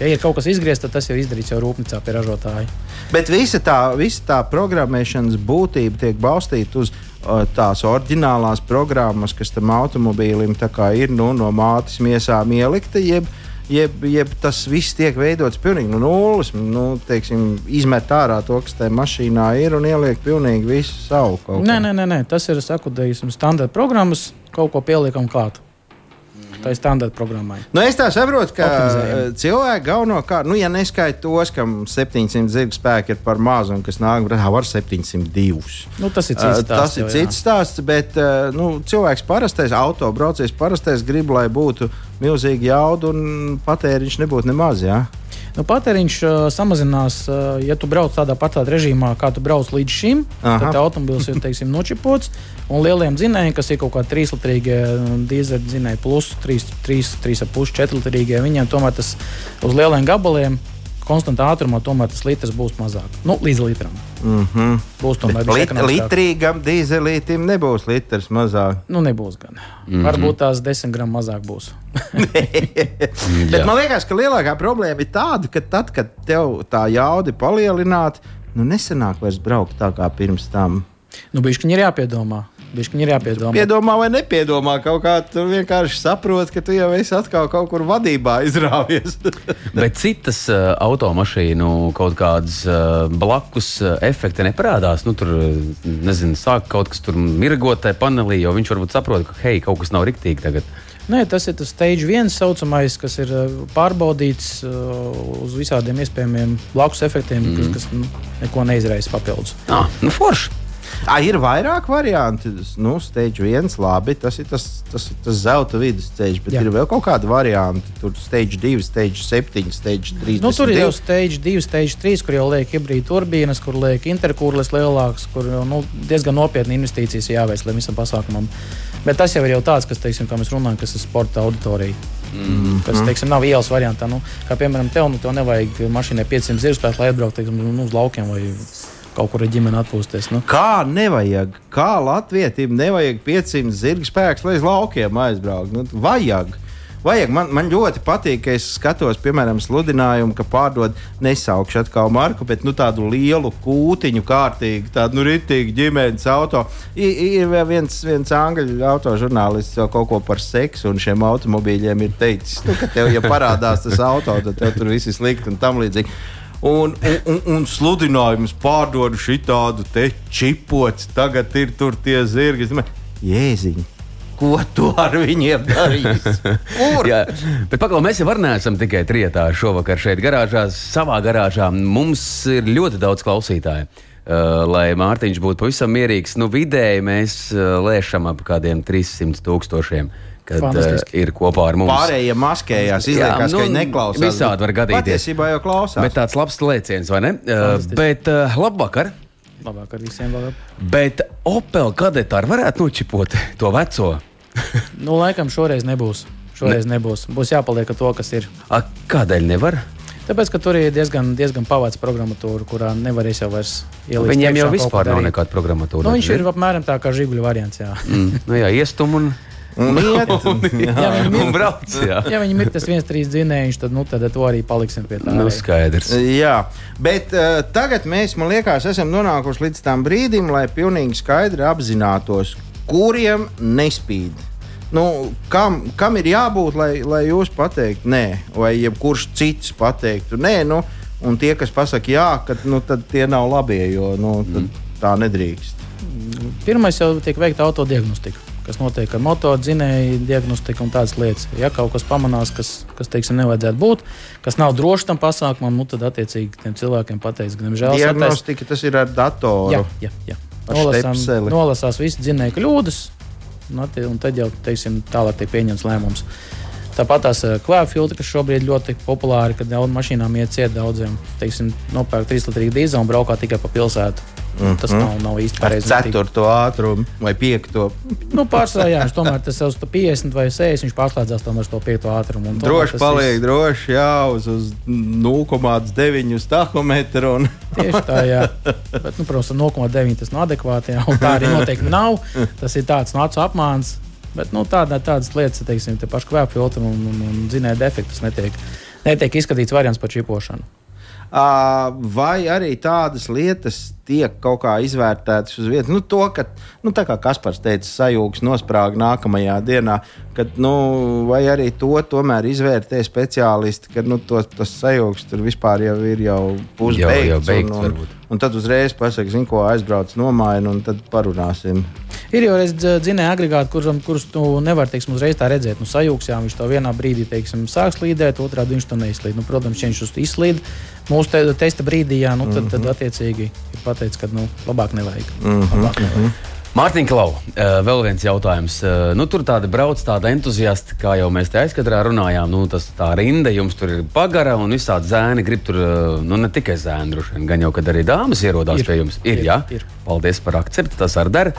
Ja ir kaut kas izgriezts, tad tas jau izdarīts jau rūpnīcā pie ražotāja. Bet visa tā, visa tā programmēšanas būtība tiek balstīta uz uh, tās oriģinālās programmas, kas tam automobīlim ir nu, no mātes miesām ielikta. Jeb, Jeb, jeb tas viss tiek veidots pilnīgi no nulles. Nu, teiksim, izmet ārā to, kas tajā mašīnā ir, un ieliek pilnīgi visu savu. kaut Nē, nē, nē, nē, tas ir sakudējums, standarta programmas, kaut ko pieliekam klāt. Tā ir standarta programmai. Nu, es tā saprotu, ka cilvēki galvenokārt, nu, ja neskaita tos, kam 700 zirga spēki ir par mazu un kas nāk pretī, var 702. Nu, tas ir cits stāsts. tas ir jau, cits stāsts, bet uh, nu, cilvēks parastais, autobraucējs parastais grib, lai būtu milzīgi jauda un patēriņš nebūtu nemaz. Jā? Nu, patēriņš uh, samazinās, uh, ja tu brauc tādā patā režīmā, kā tu brauc līdz šim. Aha. Tad automobilis ir teiksim, nočipots. Un lieliem dzinējiem, kas ir kaut kādi 3 litrīgie dīzeļu dzinēji, plus 3,5, 4 litrīgie, viņiem tomēr tas uz lieliem gabaliem. Konstantā ātrumā tomēr tas litrs būs mazāk. Nu, līdz litram. Mm -hmm. Būs tomēr Lit, litrīgam dīzelītam nebūs litrs mazāk. Nu, nebūs gan. Mm -hmm. Varbūt tās 10 gramu mazāk būs. Bet man liekas, ka lielākā problēma ir tāda, ka tad, kad tev tā jauda palielināta, nu nesenāk vairs braukt tā kā pirms tam. Nu, Bišķiņi ir jāpiedomā. Bišķiņi ir jāpiedomā. Piedomā vai nepiedomā, kaut kā tu vienkārši saproti, ka tu jau esi atkal kaut kur vadībā izrāvies. Bet citas uh, automašīnu kaut kādas uh, blakus uh, efekti neparādās. Nu, tur, nezinu, sāk kaut kas tur mirgot tajā panelī, jo viņš varbūt saprot, ka hei, kaut kas nav riktīgi tagad. Nē, tas ir tas stage viens, saucamais, kas ir pārbaudīts uh, uz visādiem iespējamiem blakus efektiem, mm. kas, kas nu, neko neizraisa papildus. Ah, nu forši! À, ir vairāk variantu. Nu, stage viens, labi, tas ir tas, tas, ir tas zelta vidusceļš, bet Jā. Ir vēl kaut kāda varianta. Tur stage 2, stage 7, stage 3. Nu, tur ir jau stage 2, stage 3, kur jau liek hibrīda turbīnas, kur liek interkūrlis lielāks, kur jau nu, diezgan nopietni investīcijas jāveic tam visam pasākumam. Bet tas jau ir jau tāds, kas, teiksim, kā mēs runājam, kas ir sporta auditorija. Mm. Kas, teiksim, nav ielas variantā. Nu, kā piemēram, tev, nu, tev nevajag mašīnai 500 zirgspēku, lai atbrauktu teiksim, nu, uz laukiem vai kaut kur ar ģimeni atpūsties. Nu. Kā nevajag, kā latvietim nevajag 500 zirga spēks, lai uz laukiem aizbrauktu. Nu, vajag. Vajag. Man, man ļoti patīk, ka es skatos, piemēram, sludinājumu, ka pārdod nesaukšu atkal marku, bet nu, tādu lielu kūtiņu, kārtīgi, tādu nu, rītīgu ģimenes auto. I, ir viens, viens angļu autožurnālists jau kaut ko par seksu un šiem automobīļiem ir teicis, nu, ka tev, ja parādās tas auto, tad tev tur viss ir slikti un tam līdzīgi. Un, un, un, sludinājums pārdod šitādu te čipots, tagad ir tur tie zirgi. Jēziņ, ko tu ar viņiem darīsi? Jā, bet pagaidām mēs jau neesam tikai trietā šovakar šeit, garāžā, savā garāžā. Mums ir ļoti daudz klausītāju. Uh, lai Mārtiņš būtu pavisam mierīgs, nu vidēji mēs uh, lēšam ap kādiem 300 tūkstošiem. Kad uh, Fantastiski. ir kopā ar mums. Pārējie maskējās, izliekās, Jā, ka nu, viņi neklausās. visādi var gadīties. Patiesībā jau klausās. Bet tāds labs lēciens, vai ne? Uh, Fantastiski. bet uh, labvakar! Labāk ar visiem vēl. Bet Opel kadetā varētu nočipot to veco. Nu, laikam šoreiz nebūs. Šoreiz ne. nebūs. Būs jāpaliek ar to, kas ir. A, kādēļ nevar? Tāpēc, ka tur ir diezgan, diezgan pavāca programmatūra, kurā nevarēs jau vairs ielikt. Viņiem jau vispār nav nekāda programmatūra. Nu, viņš ir apmēram tā kā žiguļu variants. Jā. Mm, nu jā, iestum un Un iet, jā, Jā, viņi un ir- brauc. Jā. Ja viņam ir tas viens, trīs dzinējums, tad, nu, tad to arī paliksim pie tā. Nu, skaidrs. Jā, bet uh, tagad mēs, man liekas, esam nonākuši līdz tam brīdim, lai pilnīgi skaidri apzinātos, kuriem nespīd. Nu, kam, kam ir jābūt, lai, lai jūs pateiktu nē, vai jebkurš cits pateiktu nē, nu, un tie, kas pasakā jā, kad, nu, tad tie nav labie, jo nu, tad tā nedrīkst. Pirmais jau tiek veikta autodiagnostika, kas notiek ar motordzinēju diagnostiku un tādas lietas. Ja kaut kas pamanās, kas, kas teiksim, nevajadzētu būt, kas nav drošs tam pasākumam, nu, tad attiecīgi tiem cilvēkiem pateiks, ka, diemžēl, Diagnostika tas ir ar datoru. Jā, jā, jā. Nolasām, nolasās visas dzinēja kļūdas, un, attie- un tad jau teiksim, tālāk tiek pieņemts lēmums. Tāpat tās klāja filtri, kas šobrīd ļoti populāri, kad daudz mašīnām iet ciet daudziem. Teiksim, nopērk 3 litru dīzeļu un braukā tikai pa pilsētu. Mm -hmm. Tas nav, nav īsti Ar pareizi. ceturto ātrumu vai piekto. Nu, pārsvarā, jā, viņš tomēr tas jau 50 vai 60, viņš pārslēdzās tomēr uz to piekto ātrumu. Droši paliek, viss- droši jā, uz, uz 0,9 tahometru. Un... Tieši tā, jā. Bet, nu, protams, ar 0,9 tas nav adekvāti. Jā, tā arī noteikti nav. Tas ir tāds no acu apmāns. Bet nu, tādā, tādas lietas, teiksim, te paši kvēpu filtri un, un, un zinēja defektus netiek, netiek izskatīts variants par čipošanu. Vai arī tādas lietas tiek kaut kā izvērtētas uz vietas? Nu, to, ka, nu, tā kā Kaspars teica, sajūgs nosprāga nākamajā dienā, kad, nu, vai arī to tomēr izvērtē speciālisti, ka nu, to, tas sajūgs tur vispār jau ir jau pusbeigts. Jau- jau beigts un, un, varbūt. un tad uzreiz pasakā, zinu, ko aizbrauc, nomaina, un tad parunāsim. Ir jau dzinēja agregāti, kuram, kurus tu nevari teiksim, uzreiz tā redzēt. Nu, sajūgs, jā, viņš to vienā brīdī teiksim, sāks slīdēt, otrā viņš to neizslīd. Nu, protams, viņš uz izslīd mūsu te, testa brīdī, jā, nu, tad, tad attiecīgi ir pateicis, ka nu, labāk nevajag. Labāk nevajag. Mārtiņ, Klau, eh, vēl viens jautājums. Eh, Nu, tur tāda brauc, tāda entuziasta, kā jau mēs te aizkadrā runājām. Nu, tas tā rinda jums tur ir pagara un visādi zēni grib tur, eh, nu, ne tikai zēni, droši vien, gan jau, kad arī dāmas ierodās Ir. pie jums. Ir, Ir, jā. ir. Paldies par akceptu, tas arī dara.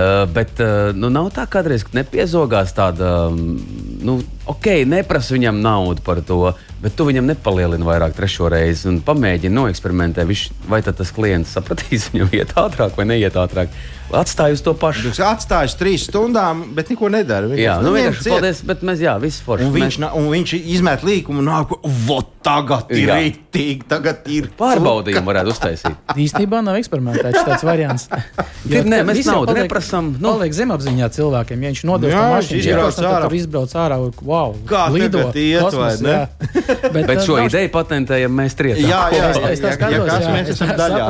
Uh, bet uh, nu, nav tā, ka kādreiz nepiezogās tāda, mm, nu, ok, neprasa viņam naudu par to, bet tu viņam nepalielini vairāk trešo reizi un pamēģini noeksperimentēt, viņš, vai tad tas klients sapratīs, viņam iet ātrāk vai neiet ātrāk. Atstāj uz to pašu. Viņš atstājis trīs stundām, bet neko nedara. Vienkārši, Jā, nu ņem vienkārši ciet. paldies, bet mēs, jā, visi forši. Un viņš, Mēs un viņš izmet līkumu un nāk, vot tagad ir rītīgi, tagad ir pārbaudījumu varētu uztaisīt. Īstenībā nav eksperimentēts šāds variants. Ir, nē, mēs naudu paliek- neprasam, nu. Paliek zemapziņā cilvēkiem. Ja viņš nodevis Jā, to viņš mašīnu, ārā. tur izbrauc ārā. Wow, Kā lido iet, ne? jā. Bet, Bet šo nav- ideju patentējam mēs trietā. Jā, jā, tā ja- ja skatos, kas jā, mēs es esam daļā.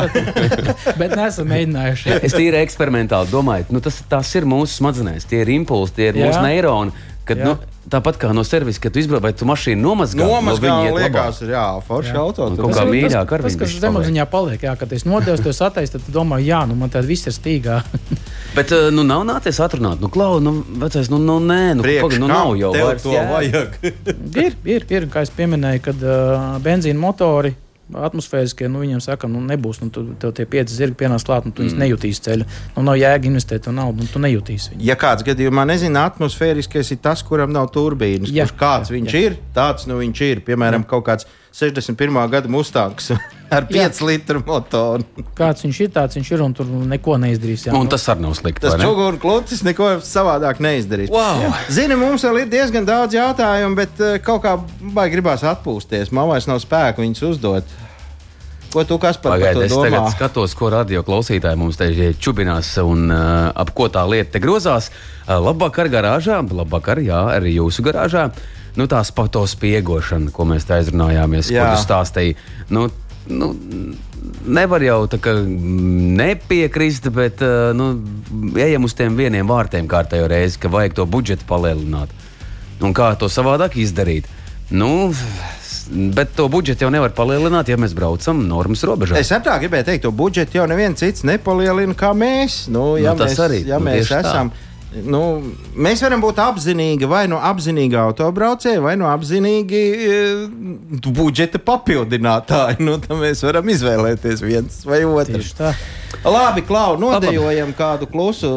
Bet neesam mēģinājuši. Es tīri eksperimentāli domāju, nu, tas, tas ir mūsu smadzenēs, tie ir impulsi, tie ir Jā. mūsu neironi. Kad, Jā. nu, tāpat kā no servisa, kad tu izbrauc, vai tu mašīnu nomazgā, Nomazgā no liekas, labāk. ir jā, forši auto. Un tad- kaut kā mīļāk ar tas, viņu kas zemapziņā paliek. Jā, kad es nodevu to sataisu, tad tu domā, jā, nu man tad viss ir stīgā. Bet, uh, nu, nav nācies atrunāt, nu, klau, nu, vecais, nu, nu nē, nu, Priekš pagaid, nu, nav jau tev vairs to jēga. vajag. ir, ir, ir, kā es pieminēju, kad uh, benzīna motori. Atmosfēriskie, nu, viņiem saka, nu, nebūs. Nu, tu, tev tie pieci zirgi pienāks klāt, un tu mm. nejūtīsi ceļu. Nu, nav jēga investēt to naudu, un tu nejūtīsi viņu. Ja kāds gadījumā nezina, atmosfēriskais ir tas, kuram nav turbīnas. Jā, Kurš kāds jā, viņš jā. ir, tāds nu viņš ir. Piemēram, kaut kāds 61. gada mustangs ar Jā. 5 litru motoru. Kāds viņš ir, tāds viņš ir, un tur neko neizdarīs. Jā, Un tas arī nav slikti. Tas vai ne? čūskas klūcis neko savādāk neizdarīs. Wow! Zini, mums vēl ir diezgan daudz jautājumu, bet eh, kaut kā baigi gribās atpūsties. Man vairs nav spēka viņus uzdot. Ko tu kas par Pagaidiet, to es domā? tagad skatos, ko radio klausītāji mums te čubinās un uh, ap ko tā lieta te grozās. Uh, labāk ar garāžā, labāk ar, jā, arī jūsu garāžā. Nu, tā spiegošana, ko mēs te aizrunājāmies, Jā. ko tu stāstīji. Nu, nu, nevar jau tā kā nepiekrist, bet uh, nu, ejam uz tiem vieniem vārtiem kārtējo reizi, ka vajag to budžetu palielināt. Un kā to savādāk izdarīt? Nu, bet to budžetu jau nevar palielināt, ja mēs braucam normas robežā. Es tā gribēju teikt, to budžetu jau neviens cits nepalielina kā mēs. Nu, ja Nu, tas mēs, arī, ja nu, mēs tieši tā. Nu, mēs varam būt apzinīgi vai no apzinīga autobraucēja, vai no apzinīgi e, budžeta papildinātāja. Nu, tad mēs varam izvēlēties viens vai otru. Labi, Klau, nodejojam kādu klusu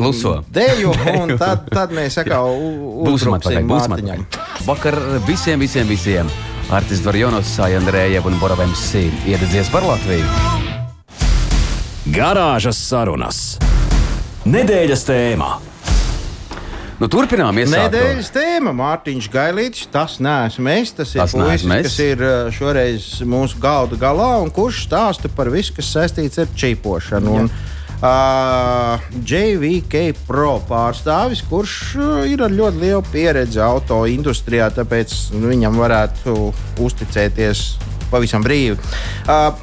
Kluso. deju, un tad, tad mēs atkal uzbruksim Mārtiņam. Vakar visiem, visiem, visiem. Artis Dvarjonos, Sajandrēja un Boravems Sī. Iededzies par Latviju. Garāžas sarunas. Nedēļas tēmā. Nu, turpinām, iesākt. Nedēļas tēma Mārtiņš Gailītis. Tas neesmu es, tas ir Tas puisis, kas ir uh, šoreiz mūsu galda galā un kurš stāsta par visu, kas saistīts ar čipošanu. Un, uh, JVK Pro pārstāvis, kurš uh, ir ar ļoti lielu pieredzi auto industrijā, tāpēc nu, viņam varētu uzticēties pavisam brīvi. Uh,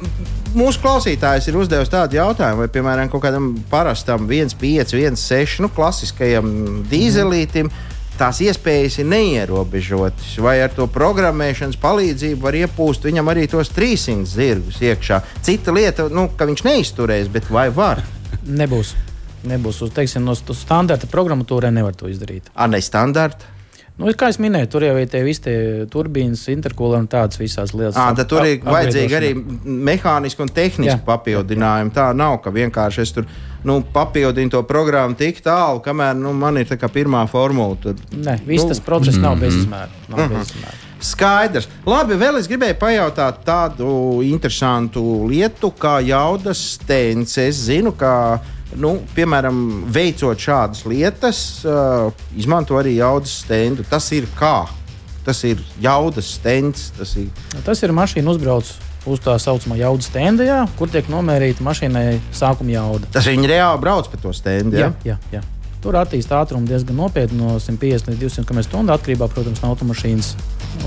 Mūsu klausītājs ir uzdevis tādu jautājumu, vai, piemēram, kaut kādam parastam 1,5, 1,6 nu, klasiskajam dīzelītam tās iespējas ir neierobežotas. Vai ar to programmēšanas palīdzību var iepūst viņam arī tos 300 zirgus iekšā? Cita lieta, nu, ka viņš neizturēs, bet vai var? Nebūs. Nebūs uz, teiksim, no st- standarta programmatūrā nevar to izdarīt. Ar nestandarta. Nu, kā jau minēju, tur jau ir tie visi tie turbīnas, interkūlē un tādas visas lietas. À, tad tur ir vajadzīgi arī mehāniski un tehniski papildinājumi. Tā nav, ka vienkārši es tur nu, papildinu to programmu tik tālu, kamēr nu, man ir tā kā pirmā formula. Tad, Nē, viss Nu, tas process nav bezizmēra. Nav bezizmēra. Skaidrs. Labi, vēl es gribēju pajautāt tādu interesantu lietu, kā jaudas stends. Es zinu, ka, nu, piemēram, veicot šādas lietas, uh, izmanto arī jaudas stendu. Tas ir kā? Tas ir jaudas stends. Tas ir Tas ir mašīna uzbrauc uz tā saucamā jaudas stendajā, kur tiek nomērīta mašīnai sākuma jauda. tas viņi reāli brauc pa to stendu. Ja? jā, jā. Tur attīstās ātrumu diezgan nopietni, no 150 līdz 200 km/h atkarībā protams, no automašīnas.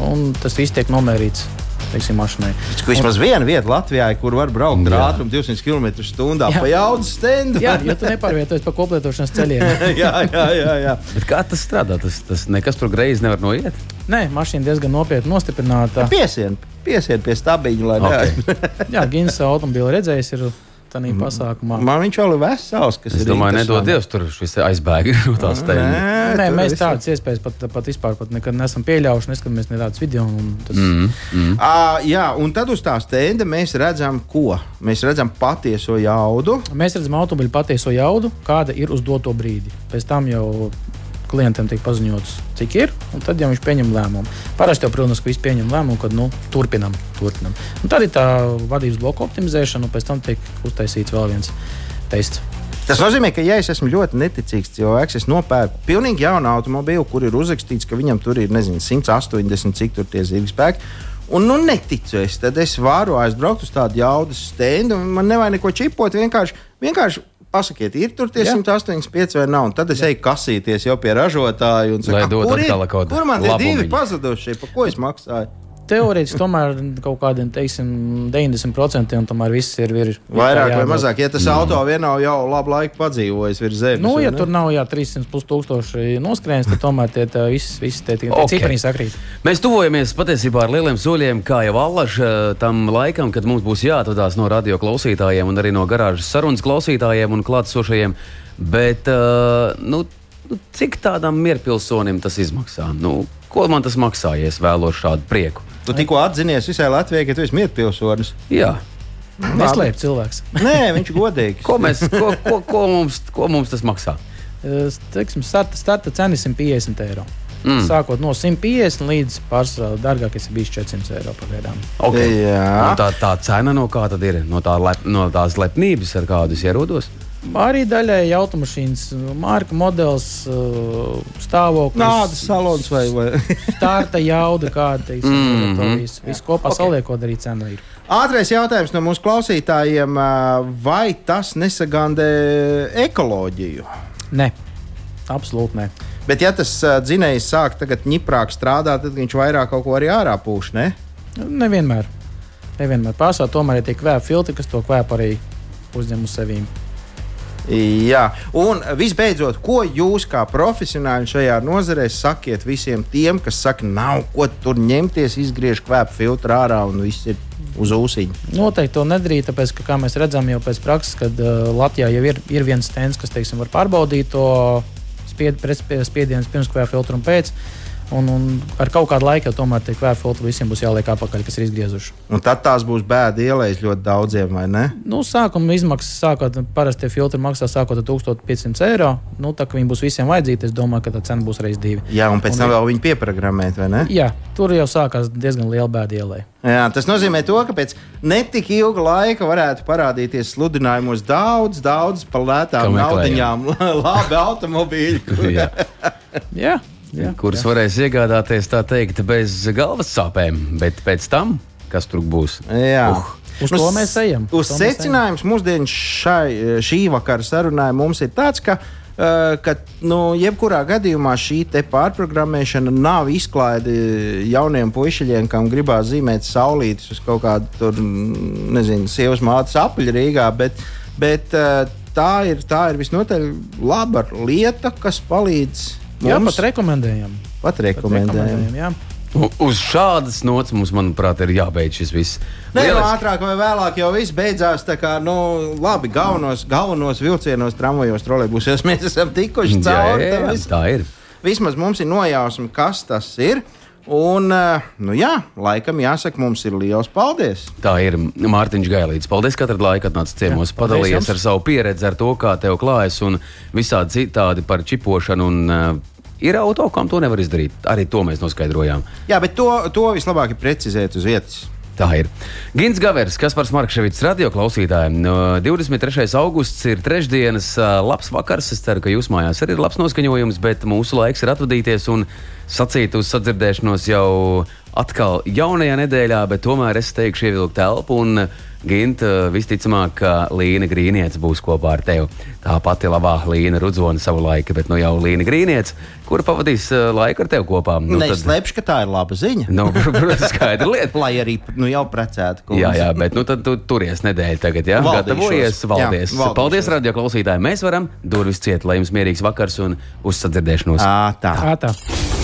Un tas viss tiek nomērīts teiksim, mašīnai. Taču Vismaz viena vieta Latvijā, kur var braukt ar ātrumu 200 km/h pa jaudas stendu. Jā, ja tu nepārvietojies pa koplietošanas ceļiem. jā, jā, jā, jā. Bet kā tas strādā? Tas, tas nekas tur greizi nevar noiet. Nē, mašīna diezgan nopietni nostiprināta. Piesien, piesien pie stabiņa, lai Okay. okay. Jā, Gins automobīli redzējis ir tādā pasākumā. Man viņš jau ir vesels, kas Es ir domāju, nedod. Dievs, tur šis aizbēga no tās tēmas. Nē, tur mēs viss- tādas iespējas pat, pat vispār pat nekad neesam pieļāvuši. Neskatāmies ne tādas video. un Tas, Mm, mm. À, jā, un tad uz tā stenda mēs redzam, ko? Mēs redzam patieso jaudu. Mēs redzam automobiļu patieso jaudu, kāda ir uz doto brīdi. Pēc tam jau klientam tiek paziņots, cik ir, un tad jau viņš pieņem lēmumu. Parasti jau, protams, ka visi pieņem lēmumu, kad nu, turpinam, turpinam. Un tad ir tā vadības bloka optimizēšana, un pēc tam tiek uztaisīts vēl viens tests. Tas nozīmē, ka, ja es esmu ļoti neticīgs cilvēks, es nopērku pilnīgi jaunu automobīlu, kur ir uzrakstīts, ka viņam tur ir nezinu, 180, cik tur tie zirga spēki. Un, nu, neticu es. Tad es varu aizbraukt uz tādu jaudas stendu, un man nevajag neko čipot. Vienkārši, vienkārši pasakiet, ir tur tie Jā. 185 vai nav. Tad es eju kasīties jau pie ražotāja un saku, kur, ir? kur man ir divi labumiņu." pazudušie, par ko es maksāju? Teorētiski tomēr kaut kādiem teiksim, 90% un tomēr viss ir virs. Vairāk vai mazāk, ja tas auto vienā jau labu laiku padzīvojis virs zemes. Nu, ja ne? tur nav jā, 300 plus tūkstoši noskrējiens, tad tomēr tie tā viss, viss tie, tie Ok. okay. cipariņi sakrīt. Mēs tuvojamies patiesībā ar lieliem soļiem, kā jau Allaž eh, tam laikam, kad mums būs jāatvadās no radio klausītājiem un arī no garāžas sarunas klausītājiem un klātesošajiem. Bet uh, nu, nu, cik tādam mierpilsonim tas izmaksā? Nu, ko man tas maksā, ja es vēlos šādu prieku? Tu tikko atzinies visai Latvijai, ka tu esi mierpilsonis. Jā. Neslēp cilvēks. Nē, viņš ir godīgs. Ko, mēs, ko, ko, ko, mums, ko mums tas maksā? Teiksim, starta, starta cena ir 150 eiro. Mm. Sākot no 150 līdz pārsvarā dārgākais ir bijis 400 eiro pagaidām. Okay. Jā. Un Tā, tā cena no kā tad ir? No, tā lep, no tās lepnības, ar kādu es ierodos? Arī daļēji automašīnas marka modelis, eh, stāvoklis, Nādas salons vai, vai. starta jauda, kāda teiksim, mm Mhm. -hmm. visu, visu kopā okay. saliekot arī cena ir. Ātrais jautājums no mūsu klausītājiem. ā, Vai tas nesagandē ekoloģiju? Nē, absolūti nē. Bet, ja tas ā, dzinējs sāk tagad ņiprāk strādāt, tad viņš vairāk kaut ko arī ārā pūš. Ne? Nevienmēr. Nevienmēr pārsvarā tomēr ir tie kvēpa filtri, kas to kvēpu arī uzņem uz sevis. Jā, un visbeidzot, ko jūs kā profesionāļi šajā nozarē sakiet visiem tiem, kas saka, nav ko tur ņemties, izgriež kvēpu filtru ārā un viss ir uz ūsiņa? Noteikti to nedarīt, tāpēc, ka, kā mēs redzam, jau pēc prakses, kad uh, Latvijā jau ir, ir viens stends, kas teiksim, var pārbaudīt to spied, spiedienu pirms kvēpa filtra un pēc. Un, un ar kaut kādu laiku tomēr tie kvēru filtri visiem būs jāliek apakaļ, kas ir izgriezuši. Un tad tās būs bēda ielējas ļoti daudziem, vai ne? Nu, sākuma izmaksas, sākot, parasti tie filtri maksā sākot ar 1500 eiro. Nu, tā kā viņi būs visiem vajadzīgi, es domāju, ka tā cena būs reizes divi. Jā, un pēc Un tam vēl viņi pieprogrammēt, vai ne? Jā, tur jau sākās diezgan liela bēda ielai. Jā, tas nozīmē, to, ka pēc netik ilga laika varētu parādīties sludinājumos daudz, daudz par lētām naudaiņām, labi automobīļi. kur- Jā. Jā, jā. kuras varēs iegādāties tā teikt bez galvas sāpēm, bet pēc tam, kas tur būs? Jā. Uh. Uz to mēs ejam. Uz Uz secinājums mūsdienas šai, šī vakara sarunai mums ir tāds, ka, uh, ka nu, jebkurā gadījumā šī te pārprogrammēšana nav izklaide jauniem puišiem, kam gribās zīmēt saulītes uz kaut kādu tur, mm, nezinu, sievas mātes apaļu Rīgā. Bet, bet uh, tā, ir, tā ir visnotaļ laba lieta, kas palīdz Jā, mums pat rekomendējam. pat Pat rekomendēt. rekomendējam jā. Uz šādas nots mums, manuprāt, ir jābeidz šis viss. Nē, Lieliski. ātrāk vai vēlāk jau viss beidzās. Tā kā, nu, labi, galvenos, galvenos vilcienos, tramvajos, trolēļos mēs esam tikuši Jā, cauri. jā, jā, visam. tā ir. Vismaz mums ir nojausma, kas tas ir. Un, eh, nu jā, laikam jāsaka, mums ir liels paldies. Tā ir Mārtiņš Gailīts. Paldies, ka atradi laiku atnāc ciemos, padalījies ar savu pieredzi, ar to, kā tev klājas un visādi citādi par čipošanu. Un, uh, ir auto, kam to nevar izdarīt. Arī to mēs noskaidrojām. Jā, bet to, to vislabāk ir precizēt uz vietas. Tā ir. Gins Gavers, kas par Markevits radio klausītājiem. No 23. augusts ir trešdienas labs vakars. Es ceru, ka jūs mājās arī ir labs noskaņojums, bet mūsu laiks ir atvadīties un sacīt uz sadzirdēšanos jau atkal jaunajā nedēļā, bet tomēr es teikšu ievilkt telpu. Un, Gint, visticamāk, ka Līna Grīniec būs kopā ar tevi. Tā pati labā Līna Rudzona savu laiku, bet nu jau Līna Grīniec, kur pavadīs ā, laiku ar tevi kopā. Nu, Nu, Neslēpšu, ka tā ir laba ziņa. nu, protams, skaidra lieta. Lai arī nu, jau precēta. Jā, jā, bet nu, tad tu turies nedēļu tagad, jā, Valdīšos. gatavojies, valdies. Jā, valdīšos. Paldies, radio klausītāji. Mēs varam durvis ciet, lai jums mierīgs vakars un uz sadzirdēšanos. À, tā. Tā, tā.